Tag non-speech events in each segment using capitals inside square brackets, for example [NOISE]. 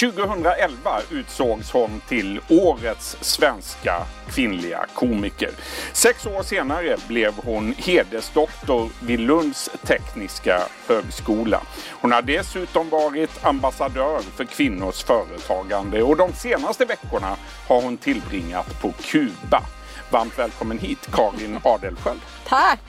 2011 utsågs hon till årets svenska kvinnliga komiker. Sex år senare blev hon hedersdoktor vid Lunds tekniska högskola. Hon har dessutom varit ambassadör för kvinnors företagande och de senaste veckorna har hon tillbringat på Kuba. Varmt välkommen hit Karin Adelsköld. Tack!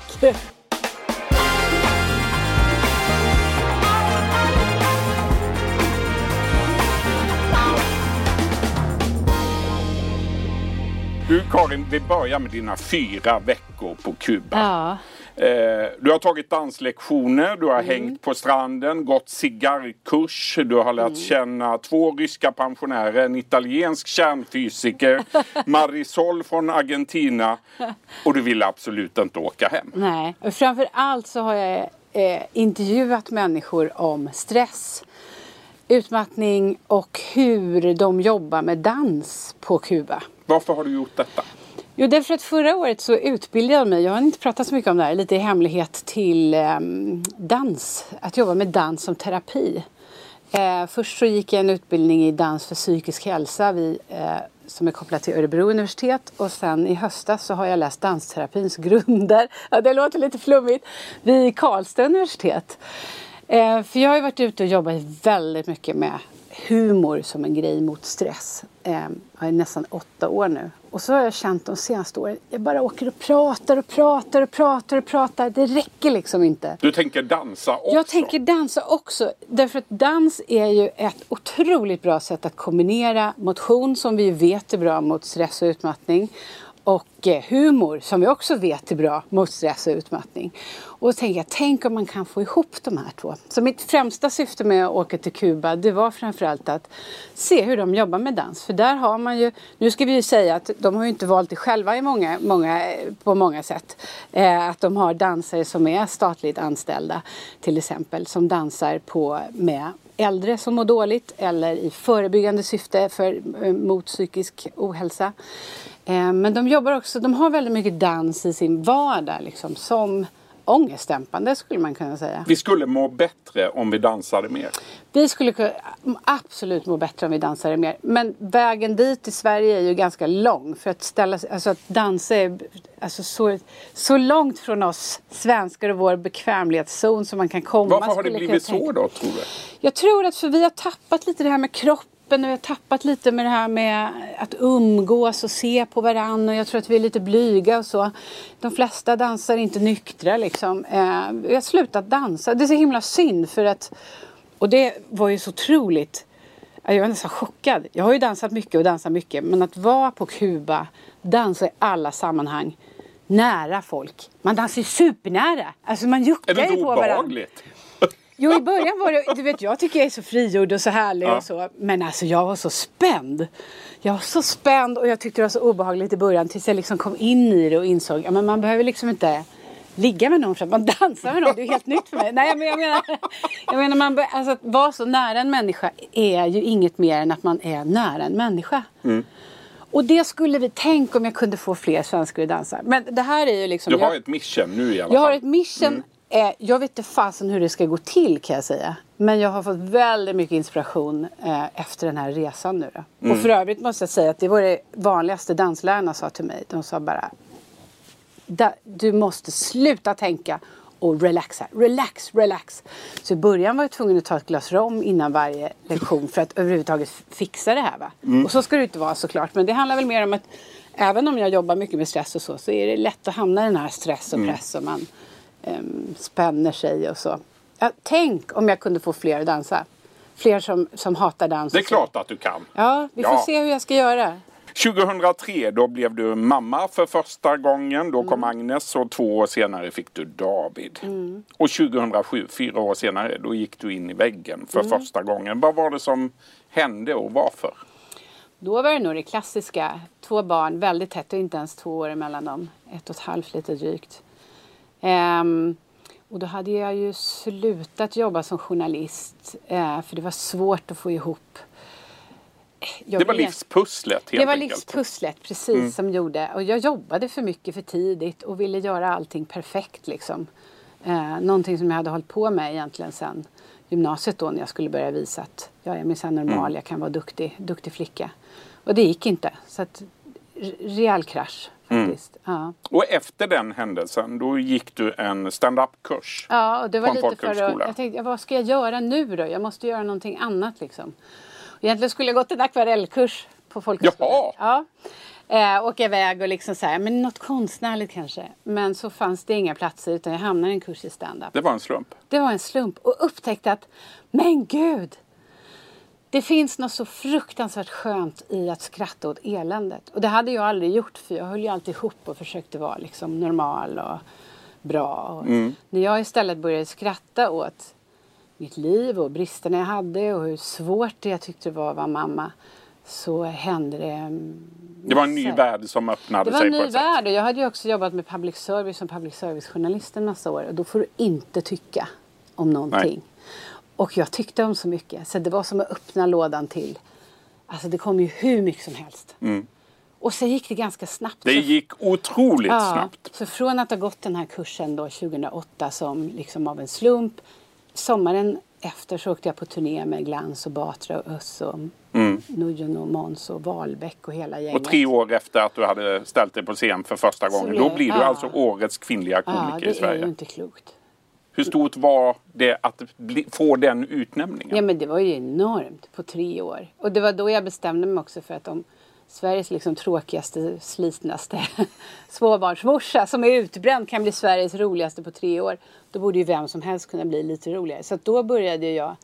Karin, vi börjar med dina fyra veckor på Kuba. Ja. Eh, du har tagit danslektioner, du har hängt på stranden, gått cigarrkurs, du har lärt känna två ryska pensionärer, en italiensk kärnfysiker, [LAUGHS] Marisol från Argentina och du ville absolut inte åka hem. Nej, och framför allt så har jag eh, intervjuat människor om stress, utmattning och hur de jobbar med dans på Kuba. Varför har du gjort detta? Jo, därför att förra året så utbildade jag mig, jag har inte pratat så mycket om det här, lite i hemlighet till eh, dans. Att jobba med dans som terapi. Eh, först så gick jag en utbildning i dans för psykisk hälsa vid, eh, som är kopplad till Örebro universitet och sen i höstas så har jag läst dansterapins [LAUGHS] grunder. Ja, det låter lite flummigt. Vid Karlstad universitet. Eh, för jag har ju varit ute och jobbat väldigt mycket med humor som en grej mot stress. Eh, jag är nästan åtta år nu. Och så har jag känt de senaste åren, jag bara åker och pratar och pratar och pratar och pratar. Det räcker liksom inte. Du tänker dansa också? Jag tänker dansa också. Därför att dans är ju ett otroligt bra sätt att kombinera motion som vi vet är bra mot stress och utmattning och eh, humor som vi också vet är bra mot stress och utmattning. Och då tänker jag, tänk om man kan få ihop de här två. Så mitt främsta syfte med att åka till Kuba det var framförallt att se hur de jobbar med dans. För där har man ju, nu ska vi ju säga att de har ju inte valt det själva i många, många, på många sätt. Eh, att de har dansare som är statligt anställda till exempel som dansar på med äldre som mår dåligt eller i förebyggande syfte för, eh, mot psykisk ohälsa. Eh, men de jobbar också, de har väldigt mycket dans i sin vardag liksom, som ångestdämpande skulle man kunna säga. Vi skulle må bättre om vi dansade mer. Vi skulle absolut må bättre om vi dansade mer. Men vägen dit i Sverige är ju ganska lång. För att ställa alltså att dansa är alltså så, så långt från oss svenskar och vår bekvämlighetszon som man kan komma. Varför har det blivit så då tror du? Jag tror att för vi har tappat lite det här med kropp och vi har tappat lite med det här med att umgås och se på varandra. Och jag tror att vi är lite blyga och så. De flesta dansar inte nyktra liksom. Eh, vi har slutat dansa. Det är så himla synd för att... Och det var ju så otroligt. Jag var nästan chockad. Jag har ju dansat mycket och dansat mycket. Men att vara på Kuba, dansa i alla sammanhang, nära folk. Man dansar ju supernära. Alltså man juckar Är det ju inte på varandra. Jo i början var det, du vet jag tycker jag är så frigjord och så härlig Ja. och så. Men alltså jag var så spänd. Jag var så spänd och jag tyckte det var så obehagligt i början tills jag liksom kom in i det och insåg att man behöver liksom inte ligga med någon för att man [LAUGHS] dansar med någon. Det är helt nytt för mig. Nej men jag menar, jag menar man, alltså, att vara så nära en människa är ju inget mer än att man är nära en människa. Och det skulle vi, tänk om jag kunde få fler svenskar att dansa. Men det här är ju liksom. Du har jag- ett mission nu i alla jag fall. har ett mission. Eh, jag vet inte fasen hur det ska gå till kan jag säga. Men jag har fått väldigt mycket inspiration eh, efter den här resan nu då. Och för övrigt måste jag säga att det var det vanligaste danslärarna sa till mig. De sa bara "Da- du måste sluta tänka och relaxa. Relax, relax. Så i början var jag tvungen att ta ett glas rom innan varje lektion för att överhuvudtaget fixa det här. Va? Och så ska det inte vara såklart. Men det handlar väl mer om att även om jag jobbar mycket med stress och så, så är det lätt att hamna i den här stress och press och man spänner sig och så. Ja, tänk om jag kunde få fler att dansa. Fler som, som hatar dans. Det är klart att du kan. Ja, vi får Ja. se hur jag ska göra. 2003 då blev du mamma för första gången. Då Mm. kom Agnes och två år senare fick du David. Mm. Och 2007, fyra år senare, då gick du in i väggen för Mm. första gången. Vad var det som hände och varför? Då var det nog det klassiska. Två barn, väldigt tätt och inte ens två år emellan dem. Ett och ett halvt lite drygt. Ehm, och då hade jag ju slutat jobba som journalist. Eh, för det var svårt att få ihop. Jag Det var livspusslet helt Det var enkelt. livspusslet precis som gjorde. Och jag jobbade för mycket för tidigt och ville göra allting perfekt liksom. Eh, någonting som jag hade hållit på med egentligen sen gymnasiet då när jag skulle börja visa att jag är minsann normal, jag kan vara duktig, duktig flicka. Och det gick inte. Så att, rejäl krasch faktiskt. Ja. Och efter den händelsen då gick du en stand-up-kurs. Ja, och det var På en lite för att, folkhögskola. jag tänkte, vad ska jag göra nu då? Jag måste göra någonting annat liksom. Egentligen skulle jag gått en akvarellkurs på folkhögskolan. Jaha. Ja. Eh, åka iväg och liksom så här, men något konstnärligt kanske. Men så fanns det inga platser utan jag hamnade i en kurs i stand-up. Det var en slump. Det var en slump och upptäckte att, men gud! Det finns något så fruktansvärt skönt i att skratta åt eländet. Och det hade jag aldrig gjort för jag höll ju alltid ihop och försökte vara liksom normal och bra. Och När jag istället började skratta åt mitt liv och bristerna jag hade och hur svårt det jag tyckte det var att vara mamma så hände det mm, Det var en ny värld som öppnade Det var sig en ny värld och jag hade ju också jobbat med public service som public service-journalist en massa år och då får du inte tycka om någonting. Och jag tyckte om så mycket så det var som att öppna lådan till. Alltså det kom ju hur mycket som helst. Och sen gick det ganska snabbt. Mm. Det Så- gick otroligt ja, snabbt. Så från att ha gått den här kursen då 2008 som liksom av en slump. Sommaren efter så åkte jag på turné med Glans och Batra och Öss och Nujon och Måns och Wahlbeck och hela gänget. Mm. Och tre år efter att du hade ställt dig på scen för första gången. blev- Då blir du ja. alltså årets kvinnliga Ja, komiker det i är Sverige. ju inte klokt. Hur stort var det att bli, få den utnämningen? Ja men det var ju enormt på tre år. Och det var då jag bestämde mig också för att om Sveriges liksom tråkigaste, slitnaste [LAUGHS] småbarnsmorsa som är utbränd kan bli Sveriges roligaste på tre år. Då borde ju vem som helst kunna bli lite roligare. Så att då började jag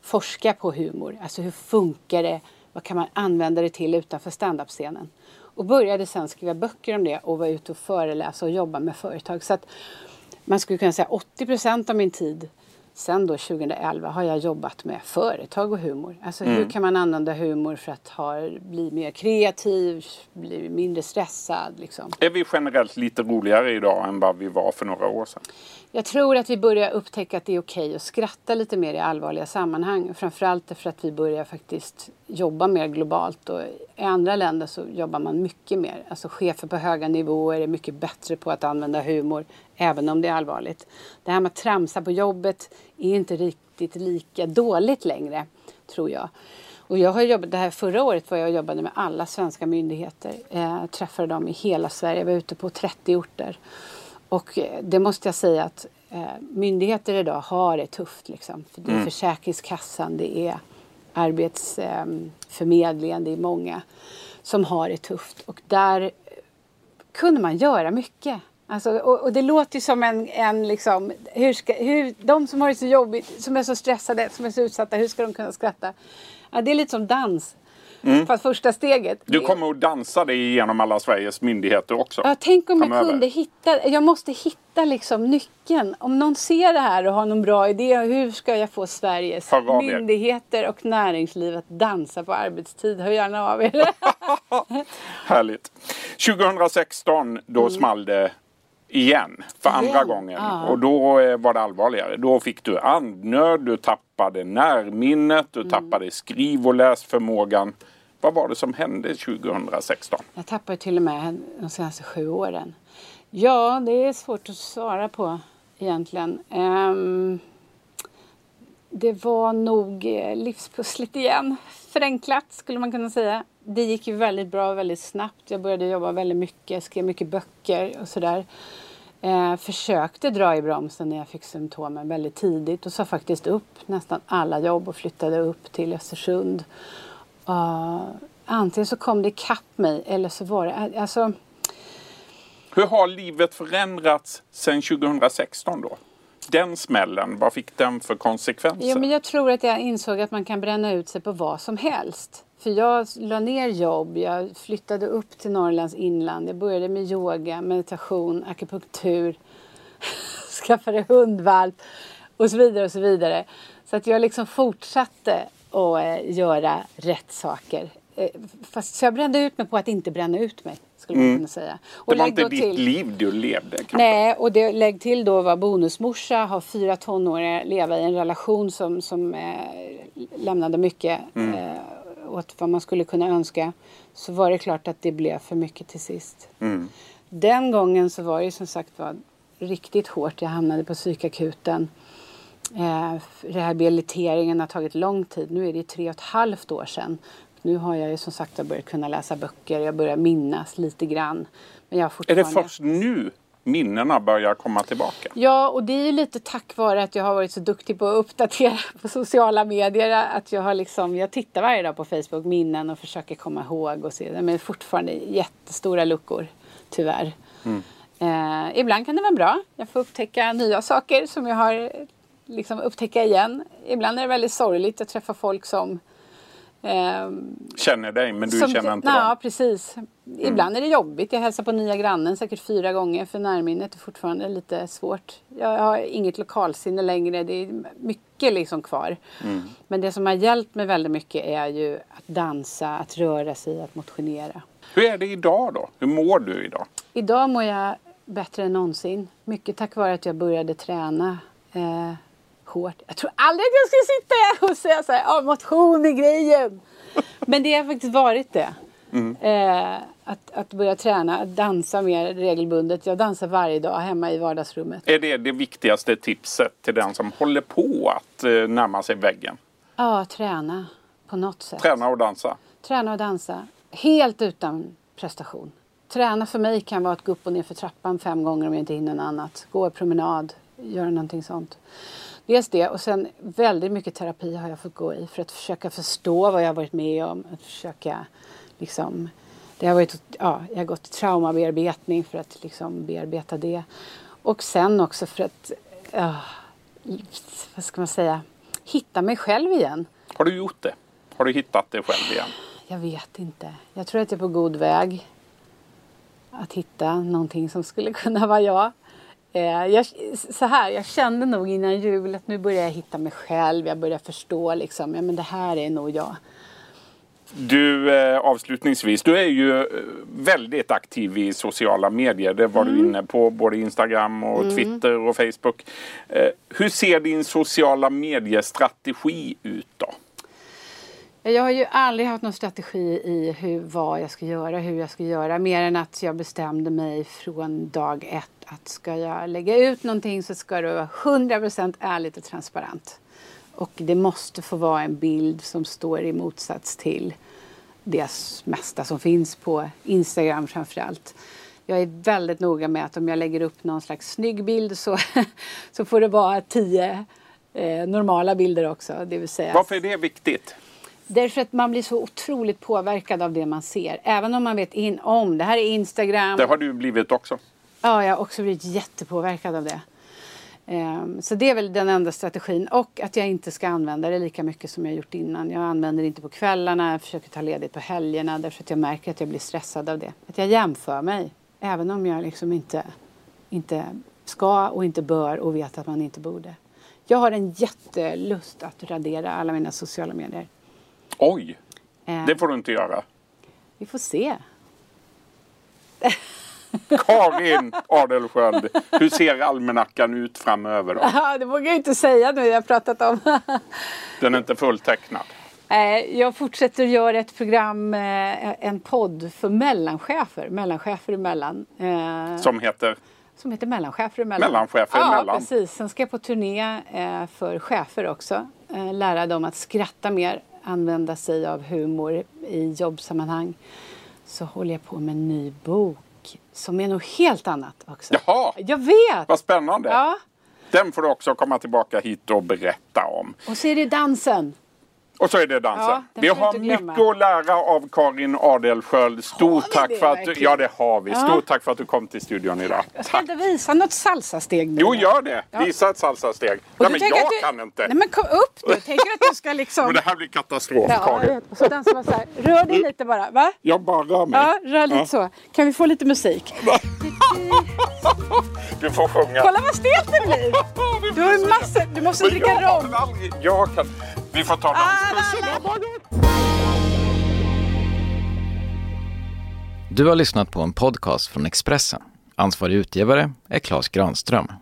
forska på humor. Alltså hur funkar det? Vad kan man använda det till utanför standup-scenen? Och började sen skriva böcker om det och vara ute och föreläsa och jobba med företag. Så att man skulle kunna säga 80 procent av min tid sen då 2011 har jag jobbat med företag och humor. Alltså hur kan man använda humor för att ha, bli mer kreativ, bli mindre stressad liksom. Är vi generellt lite roligare idag än vad vi var för några år sedan? Jag tror att vi börjar upptäcka att det är okej att skratta lite mer i allvarliga sammanhang. Framförallt därför att vi börjar faktiskt jobba mer globalt. Och I andra länder så jobbar man mycket mer. Alltså chefer på höga nivåer är mycket bättre på att använda humor, även om det är allvarligt. Det här med att tramsa på jobbet är inte riktigt lika dåligt längre, tror jag. Och jag har jobbat, det här förra året var jag och jobbade med alla svenska myndigheter. Jag träffade dem i hela Sverige, jag var ute på 30 orter. Och eh, det måste jag säga att eh, myndigheter idag har det tufft. Liksom. För det är Försäkringskassan, det är Arbetsförmedlingen, det är många som har det tufft. Och där eh, kunde man göra mycket. Alltså, och, och det låter ju som en, en liksom, hur ska, hur, de som har det så jobbigt, som är så stressade, som är så utsatta, hur ska de kunna skratta? Ja, det är lite som dans. Fast första steget. Du kommer att dansa dig igenom alla Sveriges myndigheter också. Ja, tänk om jag framöver. kunde hitta, jag måste hitta liksom nyckeln. Om någon ser det här och har någon bra idé, hur ska jag få Sveriges er. myndigheter och näringsliv att dansa på arbetstid? Hör gärna av er. [LAUGHS] Härligt. 2016 då small det igen för andra Igen, gången. ja. Och då eh, var det allvarligare. Då fick du andnöd, du tappade närminnet, du tappade skriv och läsförmågan. Vad var det som hände 2016? Jag tappar till och med de senaste sju åren. Ja, det är svårt att svara på egentligen. Um, det var nog eh, livspusslet igen. Förenklat skulle man kunna säga. Det gick ju väldigt bra och väldigt snabbt. Jag började jobba väldigt mycket, skrev mycket böcker och sådär. Eh, försökte dra i bromsen när jag fick symptomen väldigt tidigt och sa faktiskt upp nästan alla jobb och flyttade upp till Östersund. Uh, antingen så kom det ikapp mig eller så var det... Alltså, Hur har livet förändrats sedan 2016 då? Den smällen, vad fick den för konsekvenser? ja, men jag tror att jag insåg att man kan bränna ut sig på vad som helst. För jag la ner jobb, jag flyttade upp till Norrlands inland. Jag började med yoga, meditation, akupunktur, [LAUGHS] skaffade hundvalp och så vidare och så vidare. Så att jag liksom fortsatte att eh, göra rätt saker. Eh, Fast så jag brände ut mig på att inte bränna ut mig, skulle man kunna säga. Och det var inte ditt till- liv du levde kanske? Nej, och det, lägg till då var bonusmorsa, har fyra tonåringar, leva i en relation som, som eh, lämnade mycket eh, åt vad man skulle kunna önska. Så var det klart att det blev för mycket till sist. Den gången så var det som sagt var riktigt hårt. Jag hamnade på psykakuten. Eh, rehabiliteringen har tagit lång tid. Nu är det tre och ett halvt år sedan. Nu har jag ju som sagt börjat kunna läsa böcker. Jag börjar minnas lite grann. Men jag fortfarande... Är det först nu minnena börjar komma tillbaka? Ja, och det är ju lite tack vare att jag har varit så duktig på att uppdatera [LAUGHS] på sociala medier. Att jag har liksom, jag tittar varje dag på Facebook, minnen och försöker komma ihåg och se. Men fortfarande jättestora luckor, tyvärr. Mm. Eh, ibland kan det vara bra. Jag får upptäcka nya saker som jag har liksom upptäcka igen. Ibland är det väldigt sorgligt att träffa folk som eh, Känner dig men du som, känner inte dem? Ja precis. Ibland mm. är det jobbigt. Jag hälsar på nya grannen säkert fyra gånger för närminnet är fortfarande lite svårt. Jag har inget lokalsinne längre. Det är mycket liksom kvar. Mm. Men det som har hjälpt mig väldigt mycket är ju att dansa, att röra sig, att motionera. Hur är det idag då? Hur mår du idag? Idag mår jag bättre än någonsin. Mycket tack vare att jag började träna eh, hårt. Jag tror aldrig att jag skulle sitta här och säga så här, ja motion är grejen. Men det har faktiskt varit det. Mm. Eh, att, att börja träna, att dansa mer regelbundet. Jag dansar varje dag hemma i vardagsrummet. Är det det viktigaste tipset till den som håller på att eh, närma sig väggen? Ja, träna på något sätt. Träna och dansa? Träna och dansa. Helt utan prestation. Träna för mig kan vara att gå upp och ner för trappan fem gånger om jag inte hinner något annat. Gå en promenad, göra någonting sånt. Dels det och sen väldigt mycket terapi har jag fått gå i för att försöka förstå vad jag har varit med om. Att försöka liksom det har varit, ja, jag har gått traumabearbetning för att liksom bearbeta det. Och sen också för att, uh, vad ska man säga, hitta mig själv igen. Har du gjort det? Har du hittat dig själv igen? Jag vet inte. Jag tror att jag är på god väg att hitta någonting som skulle kunna vara jag. Eh, jag, så här, jag kände nog innan jul att nu börjar jag hitta mig själv. Jag börjar förstå liksom, ja men det här är nog jag. Du, eh, avslutningsvis, du är ju eh, väldigt aktiv i sociala medier. Det var mm. du inne på, både Instagram och mm. Twitter och Facebook. Eh, hur ser din sociala mediestrategi ut då? Jag har ju aldrig haft någon strategi i hur, vad jag ska göra, hur jag ska göra. Mer än att jag bestämde mig från dag ett att ska jag lägga ut någonting så ska det vara 100% ärligt och transparent. Och det måste få vara en bild som står i motsats till det mesta som finns på Instagram framförallt. Jag är väldigt noga med att om jag lägger upp någon slags snygg bild så, [LAUGHS] så får det vara tio eh, normala bilder också. Det vill säga, Varför är det viktigt? Därför att man blir så otroligt påverkad av det man ser. Även om man vet in om det här är Instagram. Det har du blivit också. Ja, jag har också blivit jättepåverkad av det. Um, så det är väl den enda strategin. Och att jag inte ska använda det lika mycket som jag gjort innan. Jag använder det inte på kvällarna, jag försöker ta ledigt på helgerna därför att jag märker att jag blir stressad av det. Att jag jämför mig. Även om jag liksom inte, inte ska och inte bör och vet att man inte borde. Jag har en jättelust att radera alla mina sociala medier. Oj! Uh, det får du inte göra. Vi får se. Karin Adelsköld, hur ser almanackan ut framöver? Då? [LAUGHS] Ja, det vågar jag inte säga nu, jag har pratat om. [LAUGHS] Den är inte fulltecknad? Jag fortsätter göra ett program, eh, en podd för mellanchefer, mellanchefer emellan. Eh, Som heter? Som heter Mellanchefer emellan. Mellanchefer ja, emellan? precis. Sen ska jag på turné eh, för chefer också. Lära dem att skratta mer, använda sig av humor i jobbsammanhang. Så håller jag på med en ny bok som är något helt annat också. Jaha! Jag vet! Vad spännande! Ja. Den får du också komma tillbaka hit och berätta om. Och så är det dansen. Och så är det dansen. Ja, vi har mycket att lära av Karin Adelsköld. Stort tack för att du, Ja det har vi. Ja. Stort tack för att du kom till studion idag. Jag ska inte visa något salsasteg. Jo gör det. Ja. Visa ett salsasteg. Nej men jag du... kan inte. Nej men kom upp nu. Tänker att du ska liksom. [LAUGHS] Men det här blir katastrof ja, Karin. Och så dansar man så här. Rör dig lite bara. Va? Jag bara rör mig. Ja, rör lite så. Kan vi få lite musik? [LAUGHS] du får sjunga. Kolla vad stelt det blir. [LAUGHS] Du har massor. Du måste dricka rom. Jag kan. Vi får ta danskurserna. Du har lyssnat på en podcast från Expressen. Ansvarig utgivare är Klas Granström.